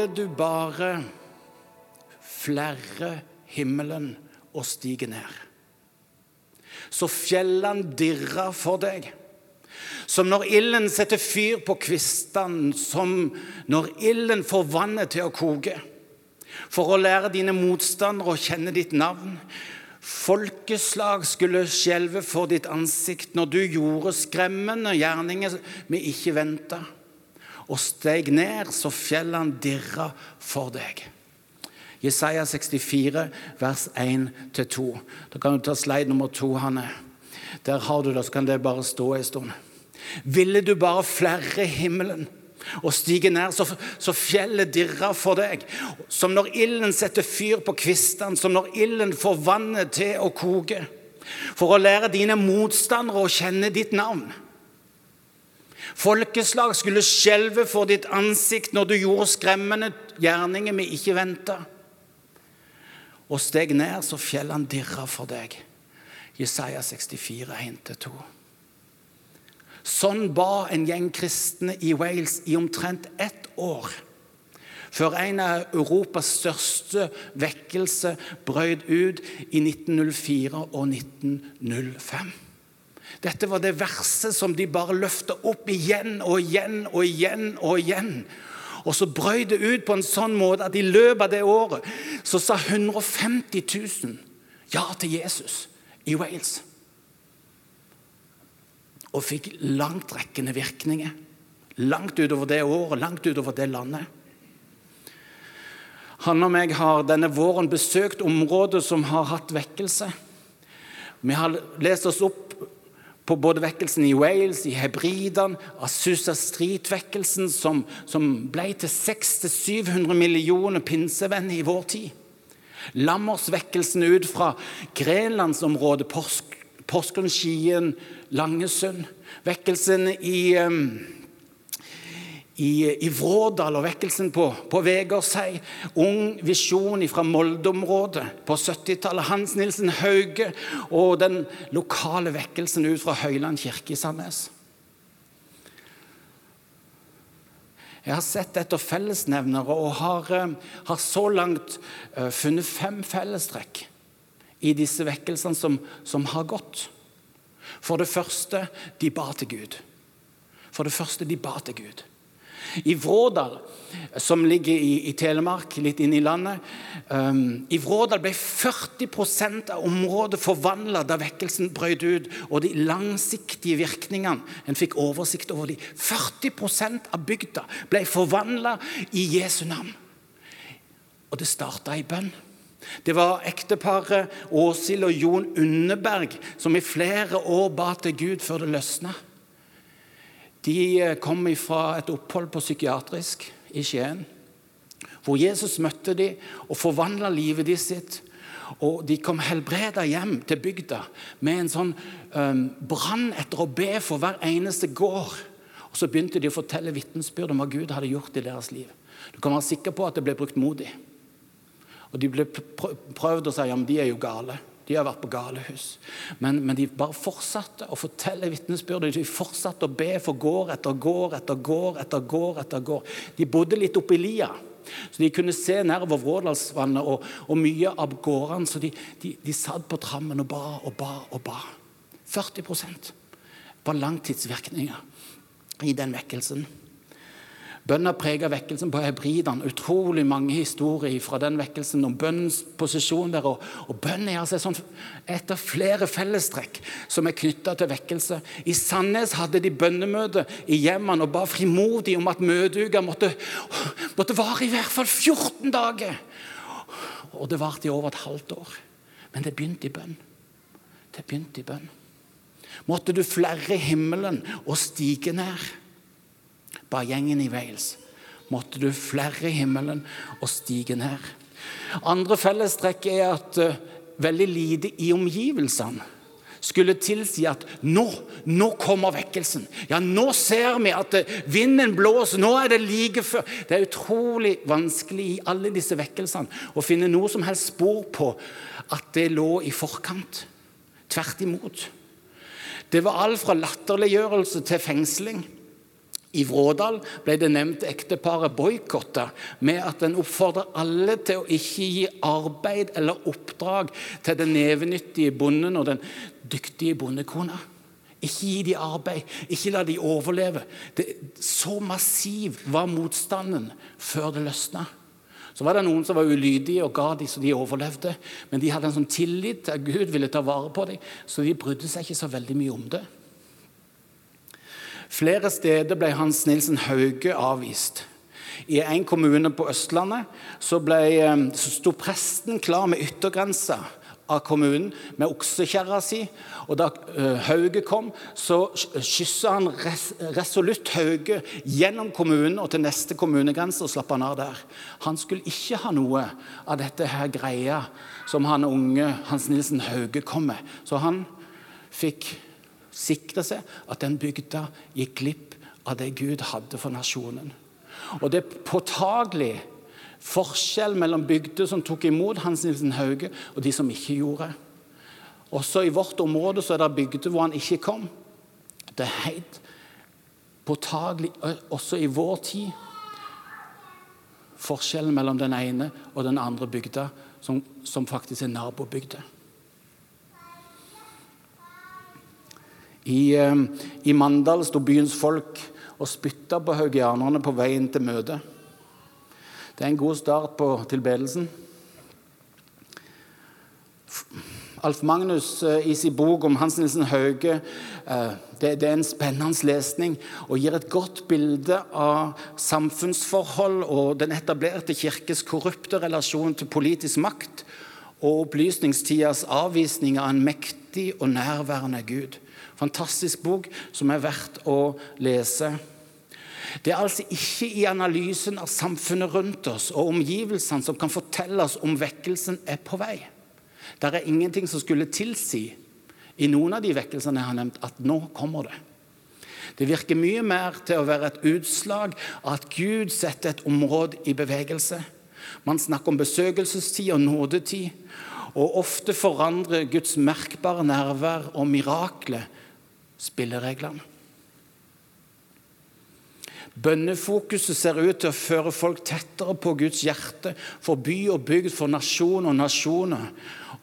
Ville du bare flerre himmelen og stige ned? Så fjellene dirrer for deg. Som når ilden setter fyr på kvistene, som når ilden får vannet til å koke. For å lære dine motstandere å kjenne ditt navn. Folkeslag skulle skjelve for ditt ansikt når du gjorde skremmende gjerninger vi ikke venta og steg ned så fjellene dirra for deg. Jesaja 64, vers 1-2. Da kan du ta slide nummer to, Hanne. Der har du det, så kan det bare stå en stund. Ville du bare flerre himmelen og stige ned, så, så fjellet dirrer for deg. Som når ilden setter fyr på kvistene, som når ilden får vannet til å koke. For å lære dine motstandere å kjenne ditt navn. Folkeslag skulle skjelve for ditt ansikt når du gjorde skremmende gjerninger vi ikke venta. Og steg ned, så fjellene dirra for deg. Jesaja 64, 1-2. Sånn ba en gjeng kristne i Wales i omtrent ett år før en av Europas største vekkelse brøt ut i 1904 og 1905. Dette var det verset som de bare løfta opp igjen og igjen og igjen og igjen. Og så brøy det ut på en sånn måte at i løpet av det året så sa 150 000 ja til Jesus i Wales. Og fikk langtrekkende virkninger. Langt utover det året, langt utover det landet. Han og meg har denne våren besøkt områder som har hatt vekkelse. Vi har lest oss opp på både vekkelsen i Wales, i Hebridene, Asusa Street-vekkelsen, som, som, ble til 600-700 millioner pinsevenner i vår tid. Lammersvekkelsen ut fra Grenlandsområdet, Porsgrunn, Skien, Langesund. Vekkelsen i um, i, i Vrådal og vekkelsen på, på Vegårshei. Ung visjon fra Molde-området på 70-tallet. Hans Nilsen Hauge og den lokale vekkelsen ut fra Høyland kirke i Sandnes. Jeg har sett etter fellesnevnere og har, eh, har så langt uh, funnet fem fellestrekk i disse vekkelsene som, som har gått. For det første, de ba til Gud. For det første, de ba til Gud. I Vrådal, som ligger i, i Telemark, litt inne i landet um, I Vrådal ble 40% av området forvandla da vekkelsen brøt ut. Og de langsiktige virkningene En fikk oversikt over de. 40 av bygda ble forvandla i Jesu navn. Og det starta i bønn. Det var ekteparet Åshild og Jon Underberg som i flere år ba til Gud før det løsna. De eh, kom fra et opphold på psykiatrisk i Skien. Hvor Jesus møtte dem og forvandla livet de sitt. Og De kom helbreda hjem til bygda med en sånn um, brann etter å be for hver eneste gård. Og Så begynte de å fortelle vitnesbyrd om hva Gud hadde gjort i deres liv. Du kan være sikker på at det ble brukt mot dem. Og De ble prøvd å si men de er jo gale. De har vært på galehus. Men, men de bare fortsatte å fortelle vitnesbyrdet. De fortsatte å be for gård etter gård etter gård etter gård. etter gård. De bodde litt oppi lia, så de kunne se nedover Vrådalsvannet og, og, mye av gårdene. Så de, de, de satt på trammen og ba og ba og ba. 40% var langtidsvirkninger i den vekkelsen. Bønn har preget vekkelsen på hebridene. Utrolig mange historier fra den vekkelsen om bønnens posisjon der. Og, og bønn er altså sånn et av flere fellestrekk som er knytta til vekkelse. I Sandnes hadde de bønnemøte i hjemmene og ba frimodig om at møteuka måtte, måtte vare i hvert fall 14 dager. Og det varte i over et halvt år. Men det begynte i bønn. Det begynte i bønn. Måtte du flerre himmelen og stige ned ba gjengen i Wales. Måtte du flere i himmelen og stige ned. Andre fellestrekk er at uh, veldig lite i omgivelsene skulle tilsi at nå, nå kommer vekkelsen. Ja, nå ser vi at uh, vinden blåser. Nå er det like før. Det er utrolig vanskelig i alle disse vekkelsene å finne noe som helst spor på at det lå i forkant. Tvert imot. Det var alt fra latterliggjørelse til fengsling. I Vrådal ble det nevnt ekteparet boikotta med at en oppfordrer alle til å ikke gi arbeid eller oppdrag til den nevenyttige bonden og den dyktige bondekona. Ikke gi dem arbeid, ikke la dem overleve. Det, så massiv var motstanden før det løsna. Så var det noen som var ulydige og ga dem så de overlevde. Men de hadde en sånn tillit til at Gud ville ta vare på dem, så de brydde seg ikke så veldig mye om det. Flere steder ble Hans Nilsen Hauge avvist. I en kommune på Østlandet så, ble, eh, så sto presten klar med yttergrensa av kommunen med oksekjerra si. Og Da uh, Hauge kom, så kyssa han res, resolutt Hauge gjennom kommunen og til neste kommunegrense og slapp han av der. Han skulle ikke ha noe av dette her greia som han unge Hans Nilsen Hauge kom med. Så han fikk sikre seg at den bygda gikk glipp av det Gud hadde for nasjonen. Og det er påtagelig forskjell mellom bygder som tok imot Hans Nilsen Hauge, og de som ikke gjorde. Også i vårt område så er det bygder hvor han ikke kom. Det er helt påtagelig også i vår tid forskjellen mellom den ene og den andre bygda, som, som faktisk er nabobygder. I, eh, I, Mandal sto byens folk og spytta på haugianerne på veien til møtet. Det er en god start på tilbedelsen. Alf Magnus eh, i sin bok om Hans Nilsen Hauge eh, det, er en spennende lesning og gir et godt bilde av samfunnsforhold og den etablerte kirkes korrupte relasjon til politisk makt og opplysningstidas avvisning av en mektig og nærværende Gud. Fantastisk bok som er verdt å lese. Det er altså ikke i analysen av samfunnet rundt oss og omgivelsene som kan fortelle oss om vekkelsen er på vei. Det er ingenting som skulle tilsi i noen av de vekkelsene jeg har nevnt, at nå kommer det. Det virker mye mer til å være et utslag av at Gud setter et område i bevegelse. Man snakker om besøkelsestid og nådetid. Og ofte forandrer Guds merkbare nærvær og mirakler spillereglene. Bønnefokuset ser ut til å føre folk tettere på Guds hjerte, for by og bygd, for nasjon og nasjoner.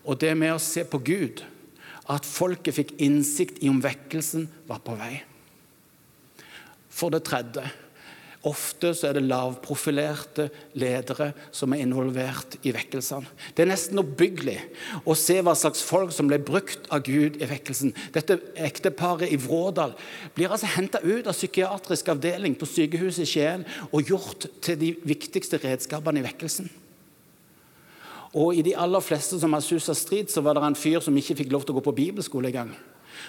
Og det med å se på Gud, at folket fikk innsikt i om vekkelsen var på vei. For det tredje Ofte så er det lavprofilerte ledere som er involvert i vekkelsene. Det er nesten oppbyggelig å se hva slags folk som ble brukt av Gud i vekkelsen. Dette ekteparet i Vrådal blir altså henta ut av psykiatrisk avdeling på sykehuset i Skien og gjort til de viktigste redskapene i vekkelsen. Og I de aller fleste som har susa strid, så var det en fyr som ikke fikk lov til å gå på bibelskole engang.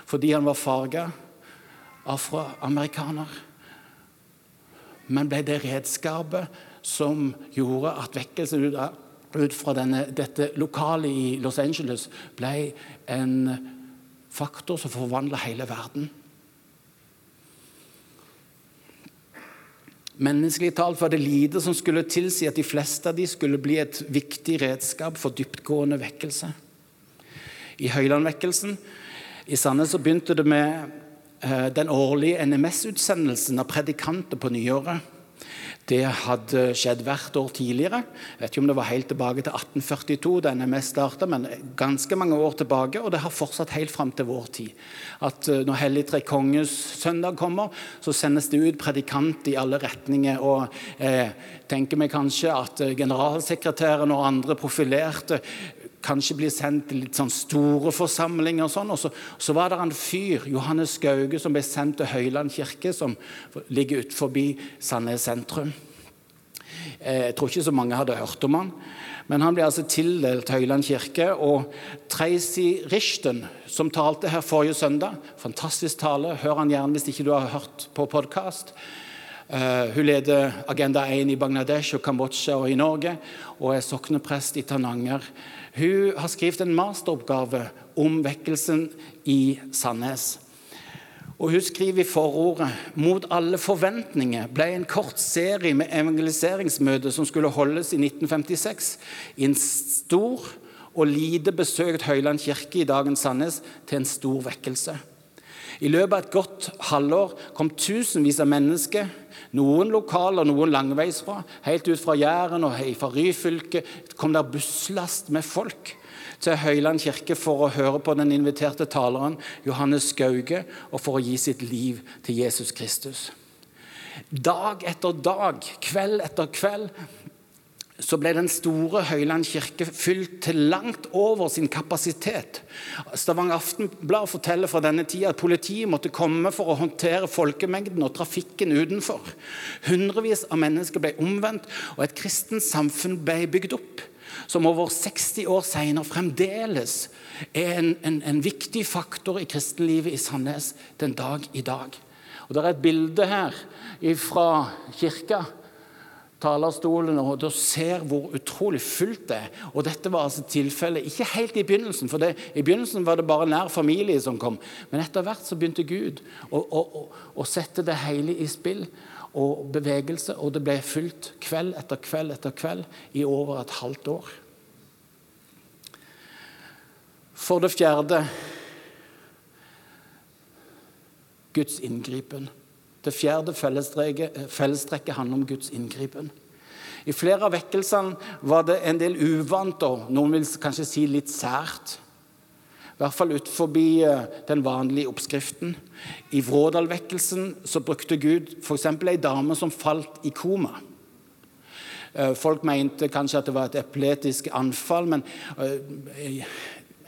Fordi han var farga afroamerikaner men ble det redskapet som gjorde at vekkelsen ut fra denne, dette lokalet i Los Angeles ble en faktor som forvandla hele verden. Menneskelig talt var det lite som skulle tilsi at de fleste av de skulle bli et viktig redskap for dyptgående vekkelse. I Høylandvekkelsen i Sandnes begynte det med den årlige NMS-utsendelsen av predikanter på nyåret. Det hadde skjedd hvert år tidligere. Jeg vet ikke om det var helt tilbake til 1842 da NMS starta, men ganske mange år tilbake, og det har fortsatt helt fram til vår tid. At eh, Når Hellig Tre Konges søndag kommer, så sendes det ut predikant i alle retninger. og eh, tenker vi kanskje at eh, generalsekretæren og andre profilerte kanskje blir sendt til litt sånn store forsamlinger. Og sånn. Og så, så, var det en fyr, Johannes Gauge, som ble sendt til Høyland kirke, som ligger utenfor Sandnes sentrum. Eh, jeg tror ikke så mange hadde hørt om han. Men han ble altså tildelt Høyland kirke. Og Tracy Richten, som talte her forrige søndag, fantastisk tale, hør han gjerne hvis ikke du har hørt på podkast. Uh, hun leder Agenda 1 i Bangladesh og Kambodsja og i Norge, og er sokneprest i Tananger. Hun har skrevet en masteroppgave om vekkelsen i Sandnes. Og Hun skriver i forordet mot alle forventninger ble en kort serie med evangeliseringsmøte som skulle holdes i 1956, i en stor og lite besøkt Høyland kirke i dagens Sandnes, til en stor vekkelse. I løpet av et godt halvår kom tusenvis av mennesker, noen lokale og noen langveisfra, helt ut fra Jæren og fra Ryfylke, kom der busslast med folk til Høyland kirke for å høre på den inviterte taleren Johannes Skauge og for å gi sitt liv til Jesus Kristus. Dag etter dag, kveld etter kveld, så ble den store Høyland kirke fylt til langt over sin kapasitet. Stavanger Aftenblad forteller fra denne tida at politiet måtte komme for å håndtere folkemengden og trafikken utenfor. Hundrevis av mennesker ble omvendt, og et kristent samfunn ble bygd opp. Som over 60 år senere fremdeles er en, en, en viktig faktor i kristenlivet i Sandnes den dag i dag. Og Det er et bilde her fra kirka talerstolen og du ser hvor utrolig fullt det er. Og dette var altså tilfellet ikke helt i begynnelsen, for det, i begynnelsen var det bare nær familie som kom. Men etter hvert så begynte Gud å, å, å, å sette det hele i spill og bevegelse, og det ble fulgt kveld etter kveld etter kveld i over et halvt år. For det fjerde Guds inngripen. Det fjerde fellestrekket handler om Guds inngripen. I flere av vekkelsene var det en del uvant og noen vil kanskje si litt sært. I hvert fall ut forbi eh, den vanlige oppskriften. I Vrådal-vekkelsen brukte Gud f.eks. ei dame som falt i koma. Eh, folk mente kanskje at det var et epiletisk anfall, men eh,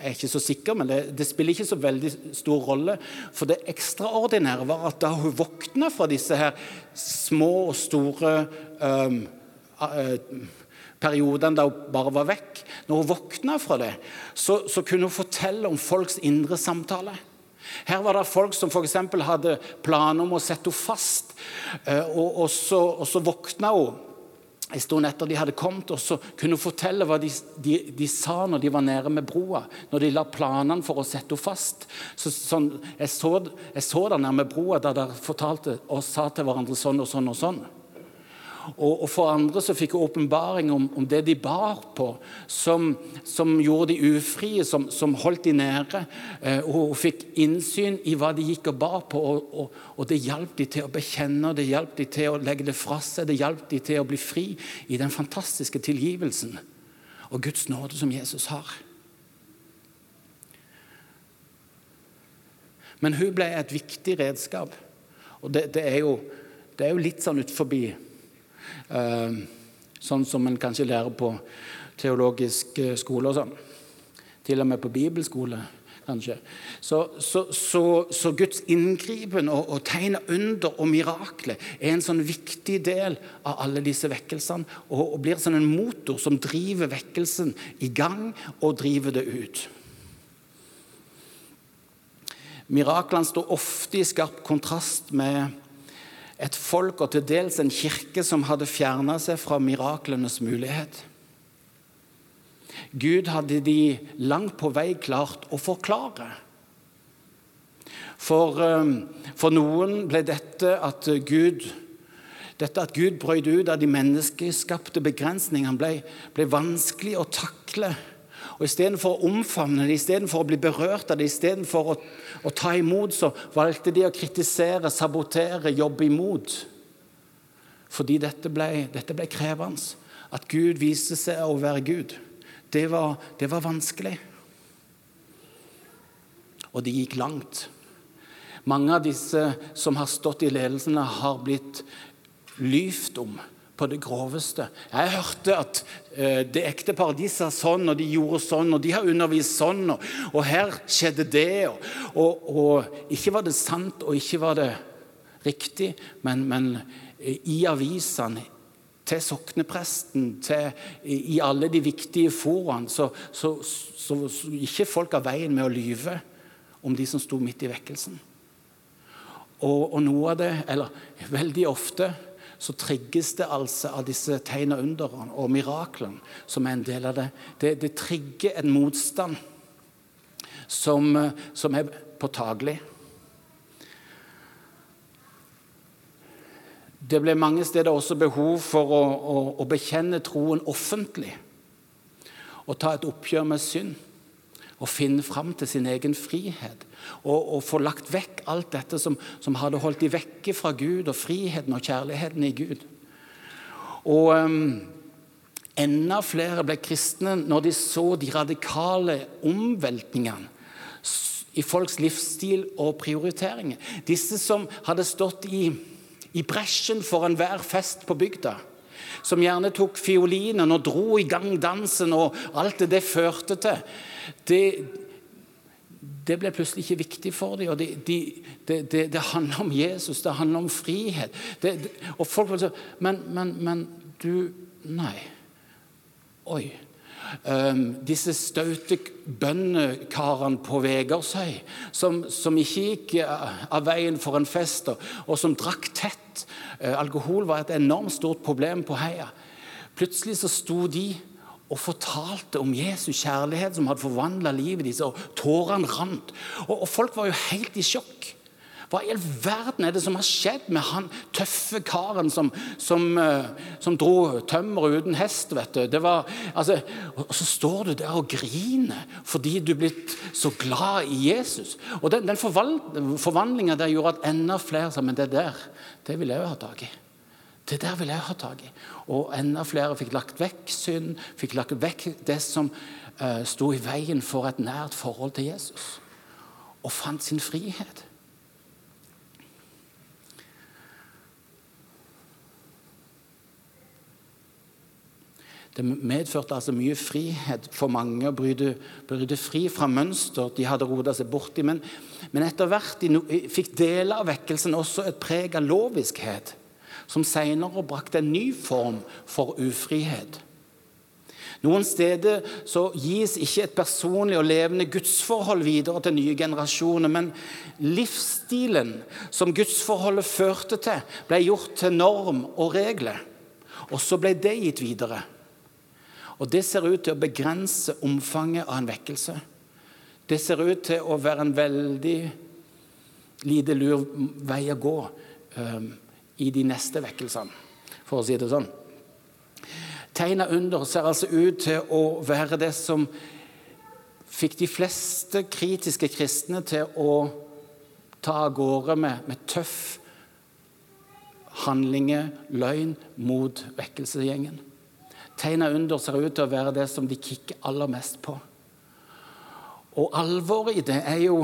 jeg er ikke så sikker, men det, det, spiller ikke så veldig stor rolle. For det ekstraordinære var at da hun våkna fra disse her små og store um, periodene da hun bare var vekk Når hun våkna fra det, så, så kunne hun fortelle om folks indre samtale. Her var det folk som f.eks. hadde planer om å sette henne fast, uh, og, og, så, og så våkna hun en stund etter de hadde kommet, og så kunne hun fortelle hva de, de, de, sa når de var nede med broa. Når de la planene for å sette henne fast. Så, sånn, jeg, så, jeg så der nede med broa da de fortalte og sa til hverandre sånn og sånn og sånn. Og, og for andre så fikk hun åpenbaring om, om, det de bar på, som, som gjorde de ufrie, som, som holdt de nede. Eh, og og, fikk innsyn i hva de gikk og bar på, og, og, det hjalp de til å bekjenne, det hjalp de til å legge det fra seg, det hjalp de til å bli fri i den fantastiske tilgivelsen og Guds nåde som Jesus har. Men hun ble et viktig redskap. Og det, det, er, jo, det er jo litt sånn ut forbi sånn som en kanskje lærer på teologisk eh, skole og sånn. Til og med på bibelskole, kanskje. Så, så, så, så Guds inngripen og, og tegn under og mirakler er en sånn viktig del av alle disse vekkelsene. Og, og blir sånn en motor som driver vekkelsen i gang og driver det ut. Miraklene står ofte i skarp kontrast med et folk og til dels en kirke som hadde fjerna seg fra miraklenes mulighet. Gud hadde de langt på vei klart å forklare. For, eh, for noen ble dette at Gud dette at Gud brøt ut av de menneskeskapte begrensningene, ble, ble vanskelig å takle og Istedenfor å omfavne det, istedenfor å bli berørt av det, istedenfor å, å ta imot, så valgte de å kritisere, sabotere, jobbe imot. Fordi dette ble, dette ble krevende. At Gud viste seg å være Gud. Det var, det var vanskelig. Og det gikk langt. Mange av disse som har stått i ledelsene, har blitt lyvt om på det groveste. Jeg hørte at eh, det ekte paradis sa sånn, og de gjorde sånn, og de har undervist sånn, og, og her skjedde det. Og, og, og, ikke var det sant, og ikke var det riktig, men, men i avisene til soknepresten, til, i alle de viktige foraene, så, så, så, så ikke folk av veien med å lyve om de som sto midt i vekkelsen. Og, og noe av det, eller veldig ofte så trigges det altså av disse tegn og underne og miraklene som er en del av det. Det, det trigger en motstand som, som er påtagelig. Det ble mange steder også behov for å, å, å bekjenne troen offentlig og ta et oppgjør med synd. Og finne fram til sin egen frihet. Og, og få lagt vekk alt dette som, som hadde holdt de vekke fra Gud, og friheten og kjærligheten i Gud. Og um, enda flere ble kristne når de så de radikale omveltningene i folks livsstil og prioriteringer. Disse som hadde stått i, i bresjen for enhver fest på bygda som gjerne tok fiolinen og dro i gang dansen og alt det det førte til, det, det ble plutselig ikke viktig for dem. og Det, de, det, det handler om Jesus, det handler om frihet. og folk vil si men, men, men du Nei. Oi. Um, disse staute bøndekarene på Vegårshøy som, som, ikke gikk uh, av veien for en fest, og, og som drakk tett. Uh, alkohol var et enormt stort problem på heia. Plutselig så sto de og fortalte om Jesus kjærlighet som hadde forvandla livet deres, og tårene rant. Og, og folk var jo helt i sjokk. Hva i all verden er det som har skjedd med han tøffe karen som, som, uh, som dro tømmer uten hest? vet du? Det var, altså, og så står du der og griner fordi du er blitt så glad i Jesus. Og Den, den forvandlinga der gjorde at enda flere sa men det der, det vil jeg jo ha tak i. Det der vil jeg ha tak i. Og enda flere fikk lagt vekk synd, fikk lagt vekk det som uh, sto i veien for et nært forhold til Jesus. Og fant sin frihet. Det medførte altså mye frihet for mange å bryte, bryte fri fra mønster de hadde rota seg borti. Men, men etter hvert fikk deler av vekkelsen også et preg av loviskhet, som senere brakte en ny form for ufrihet. Noen steder så gis ikke et personlig og levende gudsforhold videre til nye generasjoner, men livsstilen som gudsforholdet førte til, ble gjort til norm og regler. Og så ble det gitt videre. Og Det ser ut til å begrense omfanget av en vekkelse. Det ser ut til å være en veldig lite lur vei å gå um, i de neste vekkelsene, for å si det sånn. Tegna under ser altså ut til å være det som fikk de fleste kritiske kristne til å ta av gårde med, med tøff handlinger, løgn, mot vekkelsesgjengen. Tegna under ser ut til å være det som de kikker aller mest på. Og alvoret i det er jo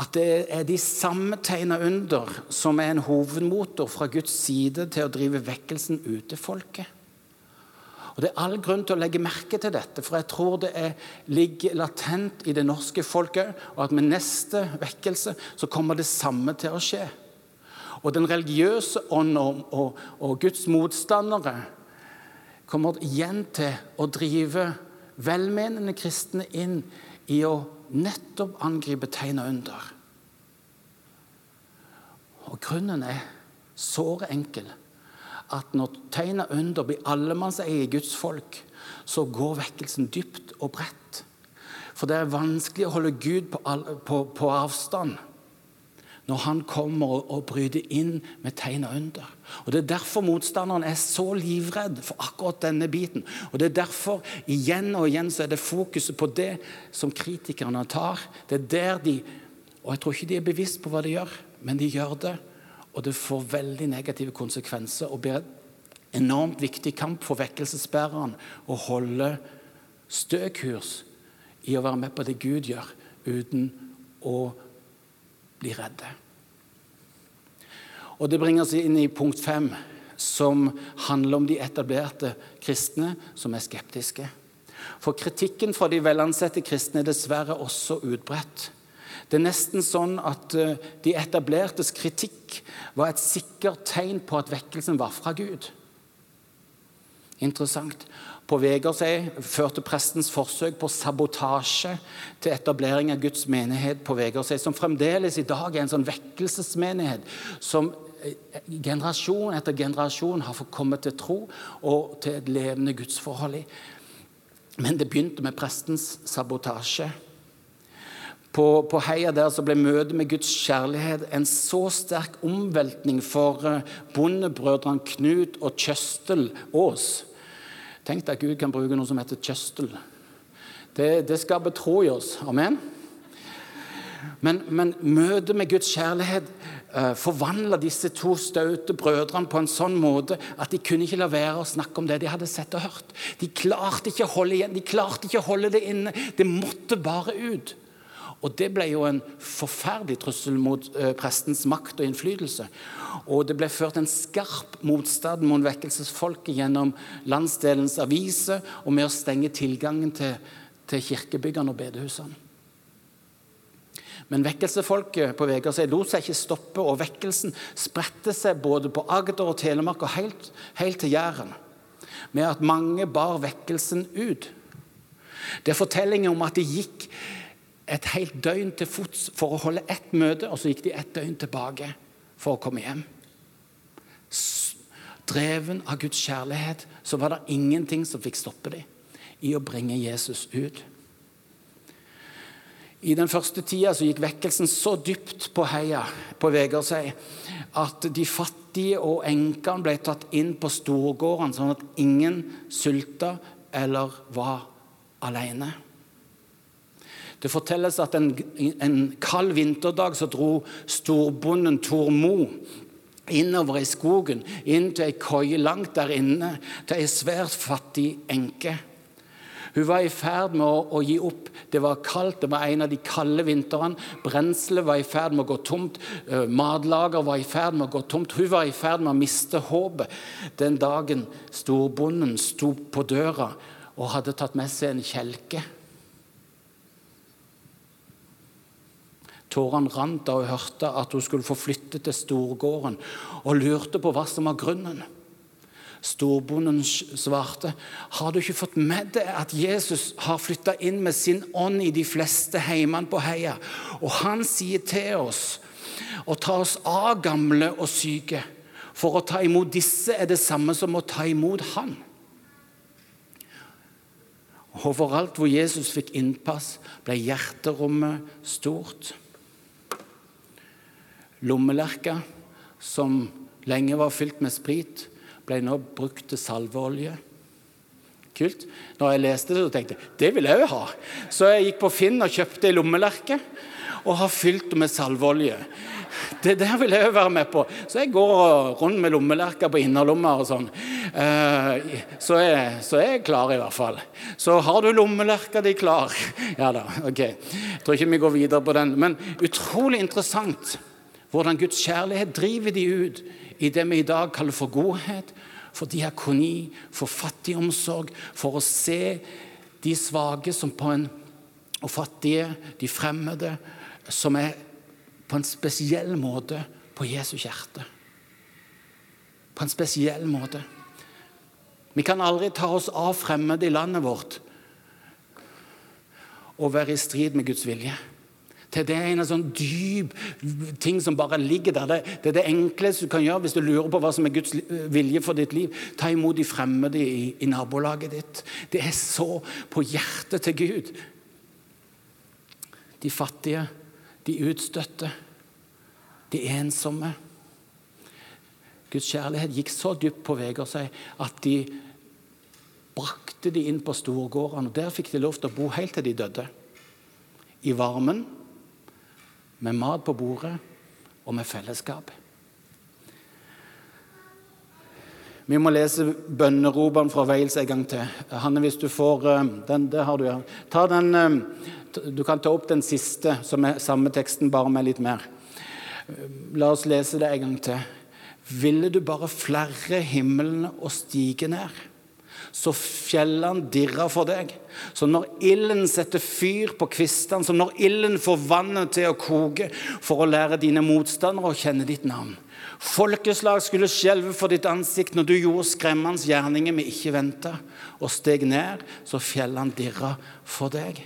at det er de samme tegna under som er en hovedmotor fra Guds side til å drive vekkelsen ut til folket. Og Det er all grunn til å legge merke til dette, for jeg tror det er, ligger latent i det norske folket, og at med neste vekkelse så kommer det samme til å skje. Og den religiøse ånd og, og, og Guds motstandere kommer igjen til å drive velmenende kristne inn i å nettopp angriper tegn og under. Og Grunnen er såre enkel. At når tegn og under blir allemannseie i Guds folk, så går vekkelsen dypt og bredt. For det er vanskelig å holde Gud på, på, på avstand når han kommer og, bryter inn med tegn og under. Og Det er derfor motstanderen er så livredd for akkurat denne biten. Og Det er derfor igjen og igjen så er det fokuset på det som kritikerne tar. Det er der de Og jeg tror ikke de er bevisst på hva de gjør, men de gjør det. Og det får veldig negative konsekvenser og blir en enormt viktig kamp for vekkelsesbæreren å holde stø kurs i å være med på det Gud gjør, uten å bli redde. Og Det bringer oss inn i punkt fem, som handler om de etablerte kristne som er skeptiske. For kritikken fra de velansette kristne er dessverre også utbredt. Det er nesten sånn at eh, de etablertes kritikk var et sikkert tegn på at vekkelsen var fra Gud. Interessant. På Vegersei førte prestens forsøk på sabotasje til etablering av Guds menighet på Vegersei, som fremdeles i dag er en sånn vekkelsesmenighet som eh, generasjon etter generasjon har fått komme til tro og til et levende gudsforhold i. Men det begynte med prestens sabotasje. På, på, Heia der så ble møtet med Guds kjærlighet en så sterk omveltning for eh, bondebrødrene Knut og Kjøstel Aas Tenk deg at Gud kan bruke noe som heter kjøstel. Det, det skaper tro i oss. Amen. Men, men møtet med Guds kjærlighet uh, forvandla disse to staute brødrene på en sånn måte at de kunne ikke la være å snakke om det de hadde sett og hørt. De klarte ikke å holde igjen, de klarte ikke å holde det inne. Det måtte bare ut. Og Det ble jo en forferdelig trussel mot uh, prestens makt og innflytelse. Og det ble ført en skarp motstand mot vekkelsesfolket gjennom landsdelens aviser og med å stenge tilgangen til, til kirkebyggene og bedehusene. Men vekkelsefolket på Vegårshei lot seg ikke stoppe, og vekkelsen spredte seg både på Agder og Telemark og helt, helt til Jæren, med at mange bar vekkelsen ut. Det er fortellinger om at de gikk et helt døgn til fots for å holde ett møte, og så gikk de et døgn tilbake for å komme hjem. Dreven av Guds kjærlighet så var det ingenting som fikk stoppe dem i å bringe Jesus ut. I den første tida så gikk vekkelsen så dypt på heia på Vegårshei at de fattige og enkene ble tatt inn på storgårdene, sånn at ingen sulta eller var alene. Det fortelles at en, en kald vinterdag så dro storbonden Tor Mo innover i skogen, inn til ei koie langt der inne, til ei svært fattig enke. Hun var i ferd med å, å, gi opp. Det var kaldt, det var en av de kalde vintrene. Brenselet var i ferd med å gå tomt. Eh, matlager var i ferd med å gå tomt. Hun var i ferd med å miste håpet den dagen storbonden sto på døra og hadde tatt med seg en kjelke. Tårene rant da hun hørte at hun skulle få flytte til storgården, og lurte på hva som var grunnen. Storbonden svarte, 'Har du ikke fått med deg at Jesus har flytta inn med sin ånd i de fleste heimene på heia?' 'Og han sier til oss å ta oss av gamle og syke.' 'For å ta imot disse er det samme som å ta imot Han.' Overalt hvor Jesus fikk innpass, ble hjerterommet stort. Lommelerka, som lenge var fylt med sprit, ble nå brukt til salveolje. Kult. Når jeg leste det, så tenkte jeg det vil jeg òg ha. Så jeg gikk på Finn og kjøpte ei lommelerke og har fylt med salveolje. Det der vil jeg òg være med på. Så jeg går rundt med lommelerker på innerlomma og sånn. Eh, så er, så er jeg klar, i hvert fall. Så har du lommelerka di klar? Ja da, ok. Jeg tror ikke vi går videre på den. Men utrolig interessant hvordan Guds kjærlighet driver de ut i det vi i dag kaller for godhet, for diakoni, for fattigomsorg, for å se de svake som på en, og fattige, de fremmede, som er på en spesiell måte på Jesu hjerte. På en spesiell måte. Vi kan aldri ta oss av fremmede i landet vårt og være i strid med Guds vilje til det er en sånn dyp ting som bare ligger der. Det, er det enkleste du kan gjøre hvis du lurer på hva som er Guds vilje for ditt liv. Ta imot de fremmede i, i nabolaget ditt. Det er så på hjertet til Gud. De fattige, de utstøtte, de ensomme. Guds kjærlighet gikk så dypt på Vegårshei at de brakte de inn på storgårdene. og Der fikk de lov til å bo helt til de døde. I varmen med mat på bordet og med fellesskap. Vi må lese bønneropene fra Wales en gang til. Hanne, hvis du får eh, den, det har du, ja. Ta den, eh, du kan ta opp den siste, som er samme teksten, bare med litt mer. La oss lese det en gang til. Ville du bare flerre himmelen og stige ned? Så fjellene dirrer for deg. Så når ilden setter fyr på kvistene, som når ilden får vannet til å koke for å lære dine motstandere å kjenne ditt navn. Folkeslag skulle skjelve for ditt ansikt når du gjorde skremmende gjerninger vi ikke venta, og steg ned, så fjellene dirra for deg.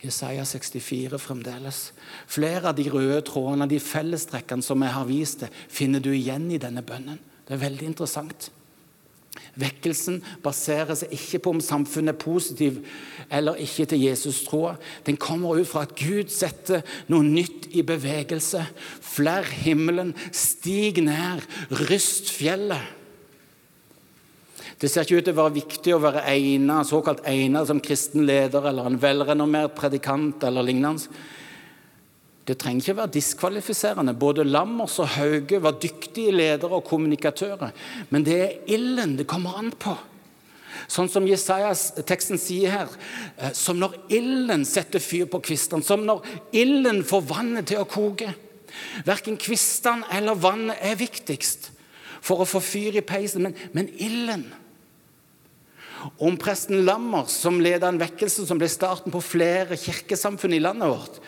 Jesaja 64 fremdeles. Flere av de røde trådene, de fellestrekkene som jeg har vist deg, finner du igjen i denne bønnen. Det er veldig interessant. Vekkelsen baserer seg ikke på om samfunnet er positiv eller ikke til Jesus-troa. Den kommer ut fra at Gud setter noe nytt i bevegelse. Flerr himmelen, stig ned, ryst fjellet. Det ser ikke ut til å være viktig å være egnet, såkalt egnet som kristen leder eller en velrenommert predikant eller lignende. Det trenger ikke være diskvalifiserende. Både Lammers og Hauge var dyktige ledere og kommunikatører. Men det er ilden det kommer an på. Sånn som Jesajas-teksten sier her. Eh, som når ilden setter fyr på kvistene. Som når ilden får vannet til å koke. Verken kvistene eller vannet er viktigst for å få fyr i peisen, men, men ilden. Om presten Lammers, som ledet en vekkelse som ble starten på flere kirkesamfunn i landet vårt,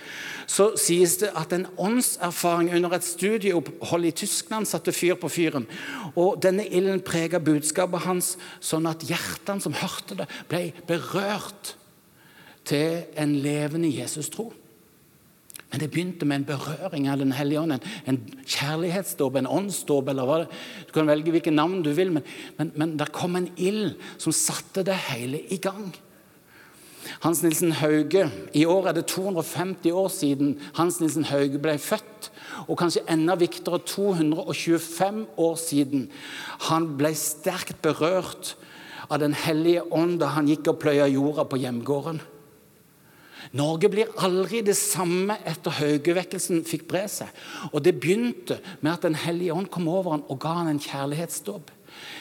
så sies det at en åndserfaring under et studieopphold i Tyskland satte fyr på fyren. Og Denne ilden prega budskapet hans, sånn at hjertene som hørte det, ble berørt til en levende Jesus-tro. Men det begynte med en berøring av Den hellige ånd. En, kjærlighetsdåp, en åndsdåp, eller hva det Du kan velge hvilket navn du vil, men, men, men der kom en ild som satte det hele i gang. Hans Nilsen Hauge I år er det 250 år siden Hans Nilsen Hauge ble født. Og kanskje enda viktigere 225 år siden han ble sterkt berørt av Den hellige ånd da han gikk og pløya jorda på hjemgården. Norge blir aldri det samme etter Haugevekkelsen fikk bre seg. Og Det begynte med at Den hellige ånd kom over han og ga han en kjærlighetsdåp.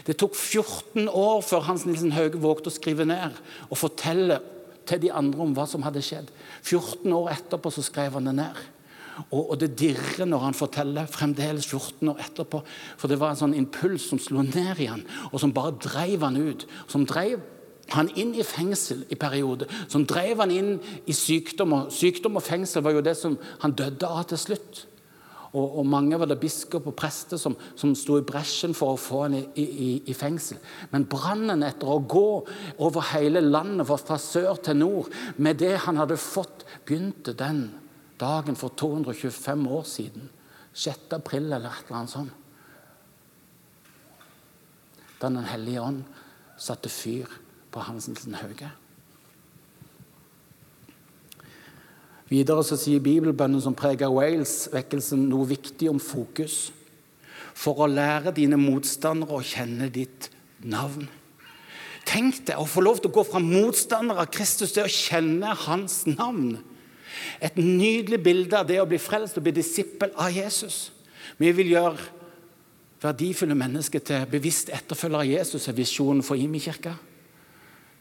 Det tok 14 år før Hans Nilsen Hauge vågte å skrive ned og fortelle til de andre om hva som hadde skjedd. 14 år etterpå så skrev han det ned. Og, og det dirrer når han forteller, fremdeles 14 år etterpå. For det var en sånn impuls som slo ned i han, og som bare dreiv han ut. Som dreiv han inn i fengsel i perioder, som drev han inn i sykdom. Og sykdom og fengsel var jo det som han døde av til slutt. Og, og mange var det biskop og prester som, som sto i bresjen for å få ham i, i, i fengsel. Men brannen etter å gå over hele landet, fra sør til nord, med det han hadde fått, begynte den dagen for 225 år siden. 6. april eller et eller annet sånt. Da Den hellige ånd satte fyr på Hansensen Hauge. Videre så sier bibelbønnen som preger Wales-vekkelsen, noe viktig om fokus. For å lære dine motstandere å kjenne ditt navn. Tenk deg å få lov til å gå fra motstander av Kristus til å kjenne hans navn. Et nydelig bilde av det å bli frelst og bli disippel av Jesus. Vi vil gjøre verdifulle mennesker til bevisst etterfølgere av Jesus, er visjonen for Imi-kirka.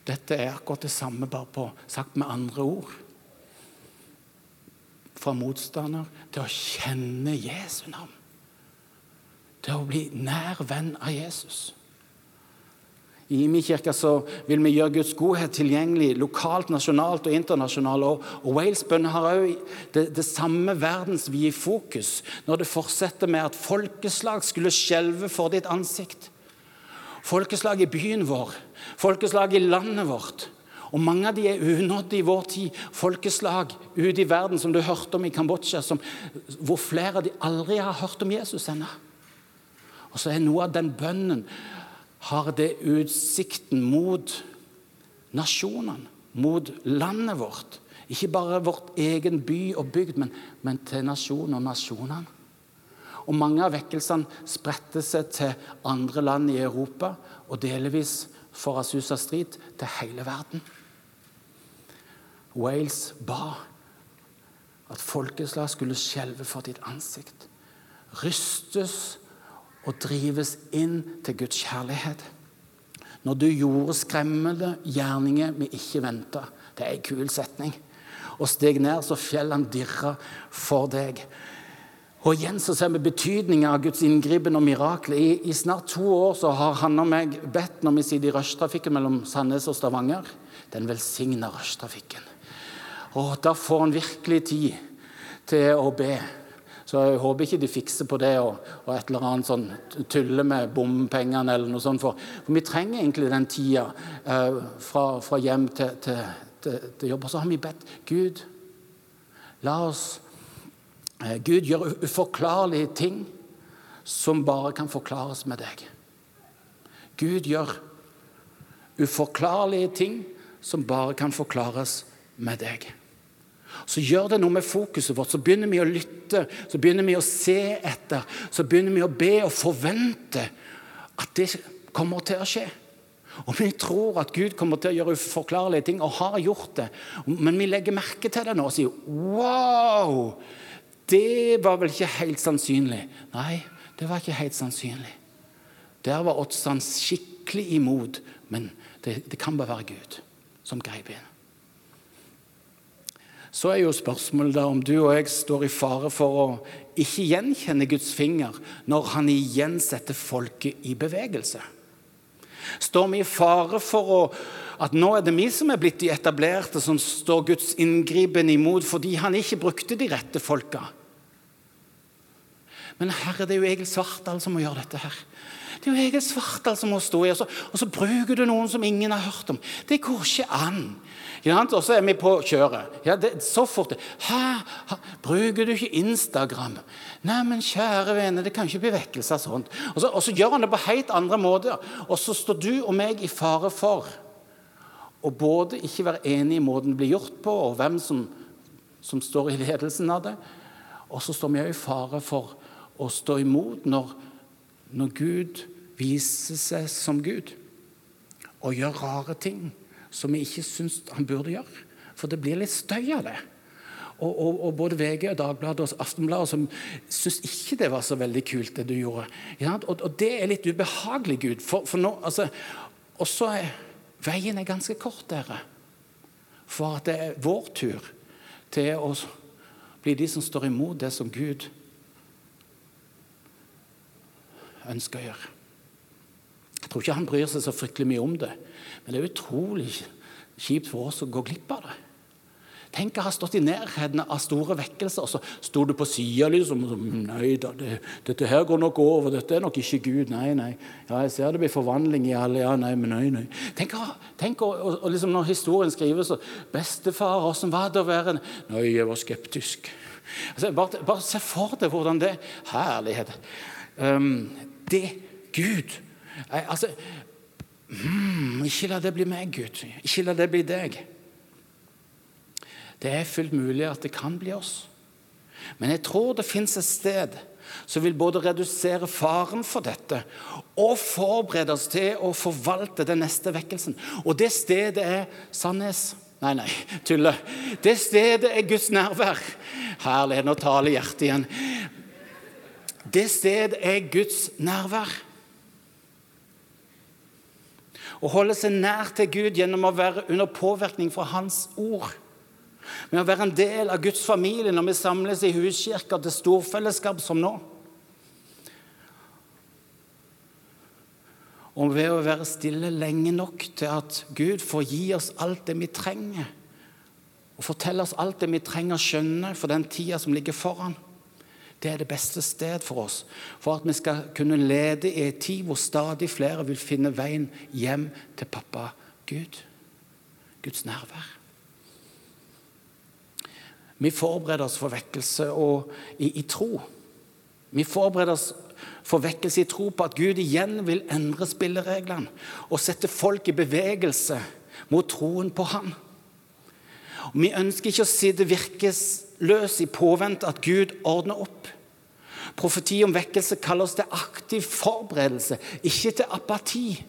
Dette er akkurat det samme, bare på, sagt med andre ord. Fra motstander til å kjenne Jesu navn. Til å bli nær venn av Jesus. I Imi-kirka vil vi gjøre Guds godhet tilgjengelig lokalt, nasjonalt og internasjonalt. Og Wales-bønnen har òg det, det, samme verdensvide fokus når det fortsetter med at folkeslag skulle skjelve for ditt ansikt. Folkeslag i byen vår folkeslag i landet vårt. Og Mange av de er unådde i vår tid. Folkeslag ute i verden som du hørte om i Kambodsja, som, hvor flere av de aldri har hørt om Jesus ennå. Og så er noe av den bønnen har det utsikten mot nasjonene, mot landet vårt. Ikke bare vårt egen by og bygd, men, men til nasjonen og nasjonene. Og Mange av vekkelsene spredte seg til andre land i Europa og delvis for Asusa Street til hele verden. Wales ba at folkeslag skulle skjelve for ditt ansikt. Rystes og drives inn til Guds kjærlighet. Når du gjorde skremmende gjerninger vi ikke venta. Det er en kul setning. Og steg ned, så fjellene dirra for deg. Og igjen så ser vi betydningen av Guds inngripen og mirakler. I, I, snart to år så har han og meg bedt når vi sitter i rushtrafikken mellom Sandnes og Stavanger. Den velsigna rushtrafikken. Og da får han virkelig tid til å be. Så jeg håper ikke de fikser på det og, og et eller annet sånn tulle med bompengene eller noe sånt. For, for vi trenger egentlig den tida eh, fra, fra, hjem til, til, til, til jobb. Og så har vi bedt Gud, la oss Eh, Gud gjør uforklarlige ting som bare kan forklares med deg. Gud gjør uforklarlige ting som bare kan forklares med deg. Så gjør det noe med fokuset vårt. Så begynner vi å lytte, så begynner vi å se etter. Så begynner vi å be og forvente at det kommer til å skje. Og vi tror at Gud kommer til å gjøre uforklarlige ting, og har gjort det. Men vi legger merke til det nå og sier wow! Det var vel ikke helt sannsynlig. Nei, det var ikke helt sannsynlig. Der var oddsene skikkelig imot, men det, det kan bare være Gud som grep inn. Så er jo spørsmålet da om du og jeg står i fare for å ikke gjenkjenne Guds finger når han igjen setter folket i bevegelse. Står vi i fare for å, at nå er det vi som er blitt de etablerte, som står Guds inngripen imot fordi han ikke brukte de rette folka? Men her er det jo Egil Svartdal som må gjøre dette her. Det er jo Egil Svartdal som må stå i, og så, og så bruker du noen som ingen har hørt om. Det går ikke an. Og så er vi på kjøret. Ja, det, så fort. Hæ? Bruker du ikke Instagram? Nei, men kjære vene, det kan ikke bli vekkelse av sånt. Og så, og så, gjør han det på helt andre måter. Og så står du og meg i fare for å både ikke være enig i måten det blir gjort på, og hvem som, som står i ledelsen av det. Og så står vi òg i fare for å stå imot når, når Gud viser seg som Gud og gjøre rare ting som vi ikke syns han burde gjøre. For det blir litt støy av det. Og, og, og, både VG, Dagbladet og Aftenbladet som syns ikke det var så veldig kult, det du gjorde. Og, og, det er litt ubehagelig, Gud. For, for nå, altså, og så er veien er ganske kort, dere. For at det er vår tur til å bli de som står imot det som Gud ønsker å gjøre. Jeg tror ikke han bryr seg så fryktelig mye om det. Men det er utrolig kjipt for oss å gå glipp av det. Tenk å ha stått i nærheten av store vekkelser, og så sto du på sida liksom. Nei da, det, dette her går nok over. Dette er nok ikke Gud. Nei, nei. Ja, jeg ser det blir forvandling i alle. Ja, nei, men nei, nei. Tenk, tenk å, og, og liksom Når historien skrives så Bestefar, åssen var det å være en Nei, jeg var skeptisk. Altså, bare, bare, se for deg hvordan det Herlighet. Um, det Gud jeg, altså, mm, ikke la det bli meg, Gud. Ikke la det bli deg. Det er fullt mulig at det kan bli oss. Men jeg tror det fins et sted som vil både redusere faren for dette og forberede oss til å forvalte den neste vekkelsen. Og det stedet er Sandnes. Nei, nei, tuller. Det stedet er Guds nærvær. Herlighet, nå taler hjertet igjen. Det stedet er Guds nærvær. Å holde seg nær til Gud gjennom å være under påvirkning fra Hans ord. Med å være en del av Guds familie når vi samles i huskirker til storfellesskap som nå. Og ved å være stille lenge nok til at Gud får gi oss alt det vi trenger. Og fortelle oss alt det vi trenger å skjønne for den tida som ligger foran. Det er det beste sted for oss, for at vi skal kunne lede i en tid hvor stadig flere vil finne veien hjem til pappa Gud. Guds nærvær. Vi forbereder oss for vekkelse i, i tro. Vi forbereder oss for vekkelse i tro på at Gud igjen vil endre spillereglene og sette folk i bevegelse mot troen på ham. Vi ønsker ikke å sitte virkesløs i påvente at Gud ordner opp. Profeti om vekkelse kaller oss til aktiv forberedelse, ikke til apati.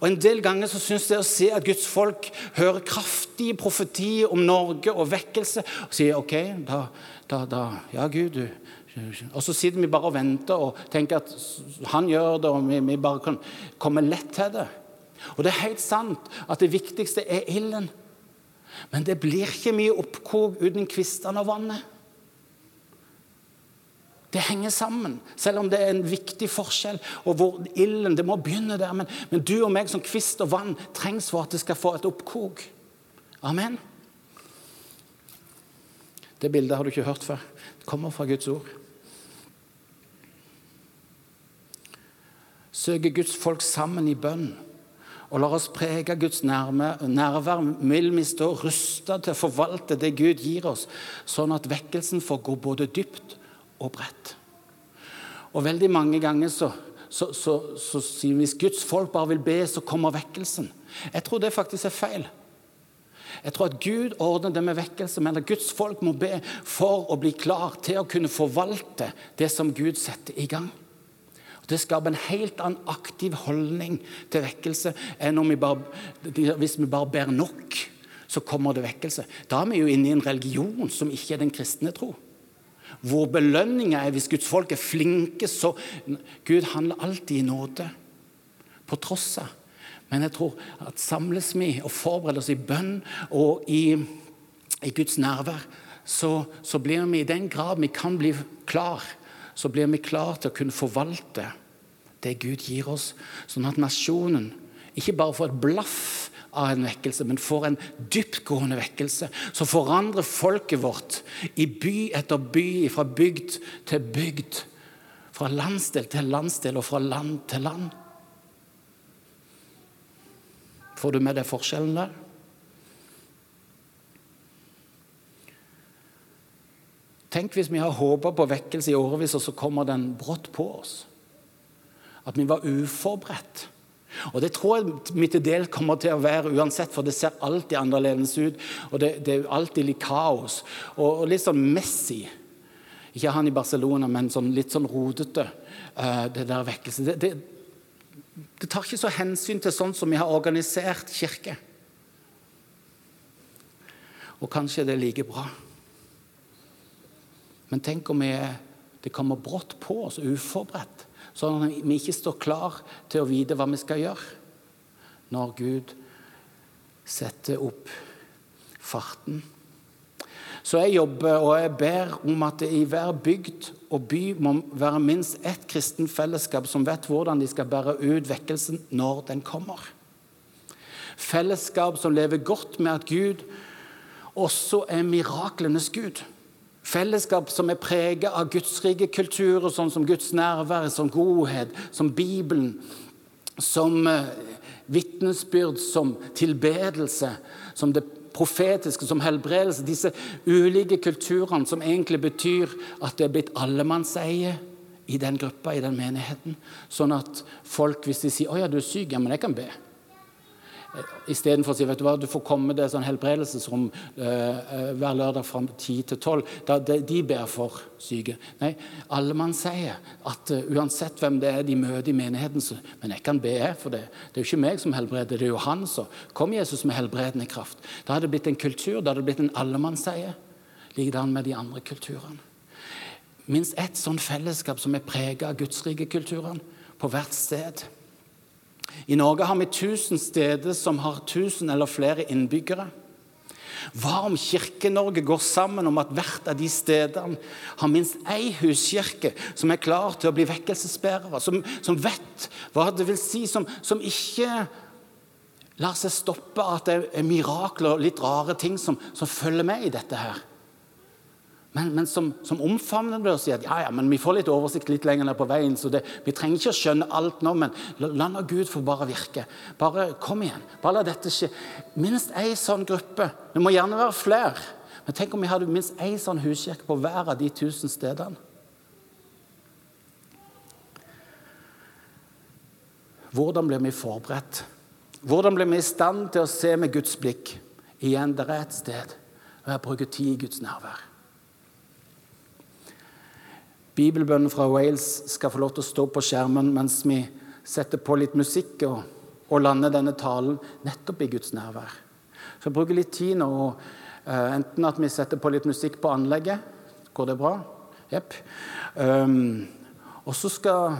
Og En del ganger så syns jeg å se at Guds folk hører kraftige profetier om Norge og vekkelse, og sier OK, da, da, da Ja, Gud, du. Og så sitter vi bare og venter og tenker at han gjør det, og vi, vi bare kan komme lett til det. Og det er helt sant at det viktigste er ilden. Men det blir ikke mye oppkok uten kvistene og vannet. Det henger sammen, selv om det er en viktig forskjell. og hvor ilden, Det må begynne der. Men, men du og meg som kvist og vann trengs for at det skal få et oppkok. Amen. Det bildet har du ikke hørt før. Det kommer fra Guds ord. Søker Guds folk sammen i bønn og lar oss prege Guds nærvær, vil vi stå rusta til å forvalte det Gud gir oss, sånn at vekkelsen får gå både dypt og bredt. Og veldig mange ganger så, så, så, så sier vi hvis Guds folk bare vil be, så kommer vekkelsen. Jeg tror det faktisk er feil. Jeg tror at Gud ordner det med vekkelse, men at Guds folk må be for å bli klar til å kunne forvalte det som Gud setter i gang. Det skaper en helt annen aktiv holdning til vekkelse enn vi bare, hvis vi bare ber nok, så kommer det vekkelse. Da er vi jo inne i en religion som ikke er den kristne tro. Hvor belønninga er hvis Guds folk er flinke, så Gud handler alltid i nåde. På tross av. Men jeg tror at samles vi og forbereder oss i bønn og i, i Guds nærvær, så, så, blir vi i den grad vi kan bli klar, så blir vi klar til å kunne forvalte det Gud gir oss, sånn at nasjonen ikke bare får et blaff av en vekkelse, men får en dyptgående vekkelse som forandrer folket vårt i by etter by, fra bygd til bygd. Fra landsdel til landsdel og fra land til land. Får du med deg forskjellen der? Tenk hvis vi har håpa på vekkelse i årevis, og så kommer den brått på oss. At vi var uforberedt. Og Det tror jeg vi del kommer til å være uansett, for det ser alltid annerledes ut. Og det, det er alltid litt kaos. Og, og, litt sånn Messi. Ikke han i Barcelona, men sånn, litt sånn rodete. Uh, det der vekkelse. Det, det, det tar ikke så hensyn til sånn som vi har organisert kirke. Og kanskje det er like bra. Men tenk om vi, det kommer brått på oss, uforberedt, sånn at vi ikke står klar til å vite hva vi skal gjøre når Gud setter opp farten. Så jeg jobber og jeg ber om at det i hver bygd og by må være minst ett kristen fellesskap som vet hvordan de skal bære ut vekkelsen når den kommer. Fellesskap som lever godt med at Gud også er miraklenes Gud. Fellesskap som er preget av gudsrike kulturer, sånn som Guds nærvær, som godhet, som Bibelen, som eh, vitnesbyrd, som tilbedelse, som det profetiske, som helbredelse. Disse ulike kulturene som egentlig betyr at det er blitt allemannseie i den gruppa, i den menigheten. Sånn at folk, hvis de sier 'Å ja, du er syk', ja, men jeg kan be. Istedenfor å si vet du hva, du får komme det sånn helbredelsesrom eh, hver lørdag fra 10 til 12. Da, de, de ber for syke. Nei, alle mann sier at uh, uansett hvem det er de møter i menigheten så, Men jeg kan be, for det, det er jo ikke meg som helbreder, det er jo han som Kom, Jesus, med helbredende kraft. Da hadde det blitt en kultur, da hadde det blitt en allemannseie. Likedan med de andre kulturene. Minst ett sånn fellesskap som er prega av gudsrikekulturene på hvert sted. I Norge har vi 1000 steder som har 1000 eller flere innbyggere. Hva om Kirke-Norge går sammen om at hvert av de stedene har minst ei huskirke som er klar til å bli vekkelsesbærere, som, som, vet hva det vil si, som, som ikke lar seg stoppe at det er mirakler og litt rare ting som, som følger med i dette her men, men som, som, omfavner det og sier at ja, ja, men vi får litt oversikt litt lenger ned på veien. så det, Vi trenger ikke å skjønne alt nå, men la, la nå Gud få bare virke. Bare kom igjen. Bare la dette skje. Minst ei sånn gruppe. Det må gjerne være flere. Men tenk om vi hadde minst ei sånn huskirke på hver av de tusen stedene. Hvordan blir vi forberedt? Hvordan blir vi i stand til å se med Guds blikk? Igjen, det er et sted. Og jeg bruker tid i Guds nærvær. Bibelbønnen fra Wales skal få lov til å stå på skjermen mens vi setter på litt musikk og, og lander denne talen nettopp i Guds nærvær. Så jeg bruker litt tid nå. Uh, enten at vi setter på litt musikk på anlegget. Går det bra? Jepp. Um, og så skal,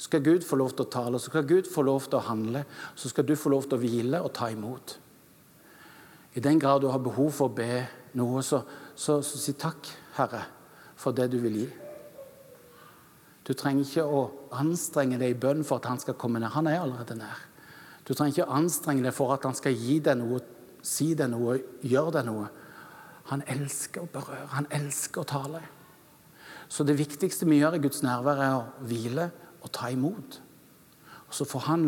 skal Gud få lov til å tale, så skal Gud få lov til å handle. Så skal du få lov til å hvile og ta imot. I den grad du har behov for å be noe, så, så, så si takk, Herre, for det du vil gi. Du trenger ikke å anstrenge deg i bønn for at han skal komme ned. Han er allerede nær. Du trenger ikke å anstrenge deg for at han skal gi deg noe, si deg noe, gjøre deg noe. Han elsker å berøre, han elsker å tale. Så det viktigste vi gjør i Guds nærvær, er å hvile og ta imot. Og så får han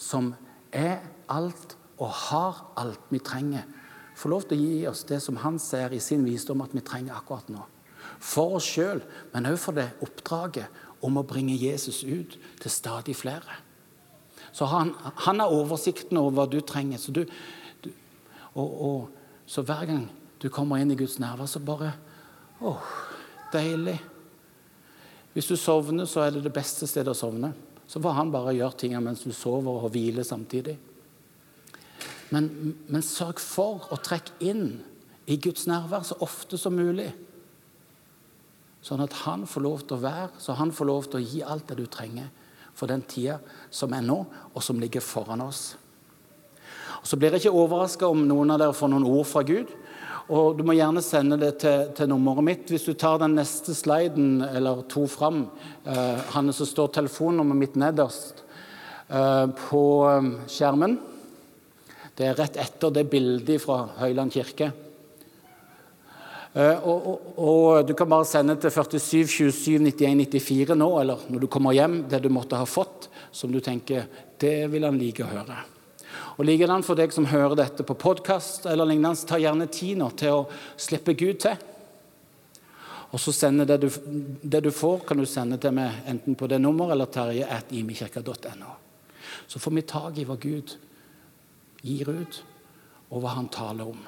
som er alt og har alt vi trenger, få lov til å gi oss det som han ser i sin visdom at vi trenger akkurat nå. For oss sjøl, men òg for det oppdraget om å bringe Jesus ut til stadig flere. Så han, han har oversikten over hva du trenger. Så, du, du, og, og, så hver gang du kommer inn i Guds nærvær, så bare Å, deilig. Hvis du sovner, så er det det beste stedet å sovne. Så får han bare gjøre ting mens du sover og hviler samtidig. Men, men sørg for å trekke inn i Guds nærvær så ofte som mulig. Sånn at han får lov til å være, så han får lov til å gi alt det du trenger for den tida som er nå, og som ligger foran oss. Og så blir jeg ikke overraska om noen av dere får noen ord fra Gud. Og Du må gjerne sende det til, til, nummeret mitt. Hvis du tar den neste sliden eller to fram, eh, Hanne, så står telefonnummeret mitt nederst eh, på eh, skjermen. Det er rett etter det bildet fra Høyland kirke. Eh, og, og, og, Du kan bare sende til 47 27 91 94 nå, eller når du kommer hjem, det du måtte ha fått, som du tenker det vil han like å høre. Og Likedan for deg som hører dette på podkast, eller lignende, ta gjerne tid nå til å slippe Gud til. Og så sende det du, det du får, kan du sende til meg enten på det nummeret eller terje.imikirka.no. Så får vi tak i hva Gud gir ut, og hva han taler om.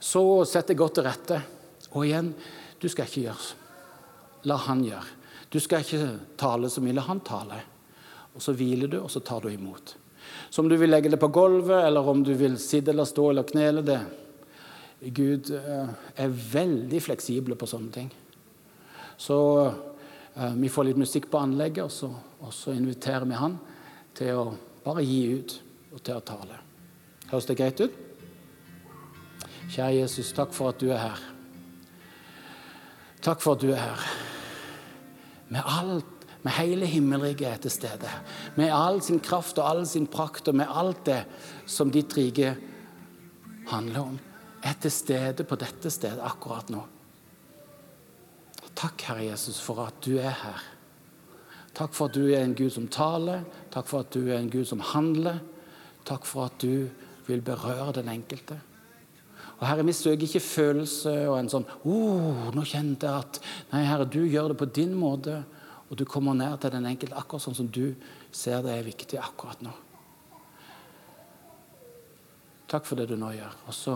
Så sett deg godt til rette. Og igjen, du skal ikke gjøre La han gjøre. Du skal ikke tale så mye. La han tale og så hviler du, og så tar du imot. Så om du vil legge det på gulvet, eller om du vil sitte eller stå eller knele det Gud eh, er veldig fleksible på sånne ting. Så eh, vi får litt musikk på anlegget, og så, og så inviterer vi han til å bare gi ut og til å tale. Høres det greit ut? Kjære Jesus, takk for at du er her. Takk for at du er her. Med alt med hele himmelriket er til stede. Med all sin kraft og all sin prakt og med alt det som ditt rike handler om, er til stede på dette stedet akkurat nå. Takk, Herre Jesus, for at du er her. Takk for at du er en Gud som taler. Takk for at du er en Gud som handler. Takk for at du vil berøre den enkelte. Og Herre, vi søker ikke følelse og en sånn oh, 'Nå kjente jeg at Nei, Herre, du gjør det på din måte.' Og du kommer ned til den enkelte akkurat sånn som du ser det er viktig akkurat nå. Takk for det du nå gjør. Og så,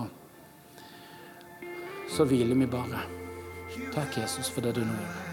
så hviler vi bare. Takk, Jesus, for det du nå gjør.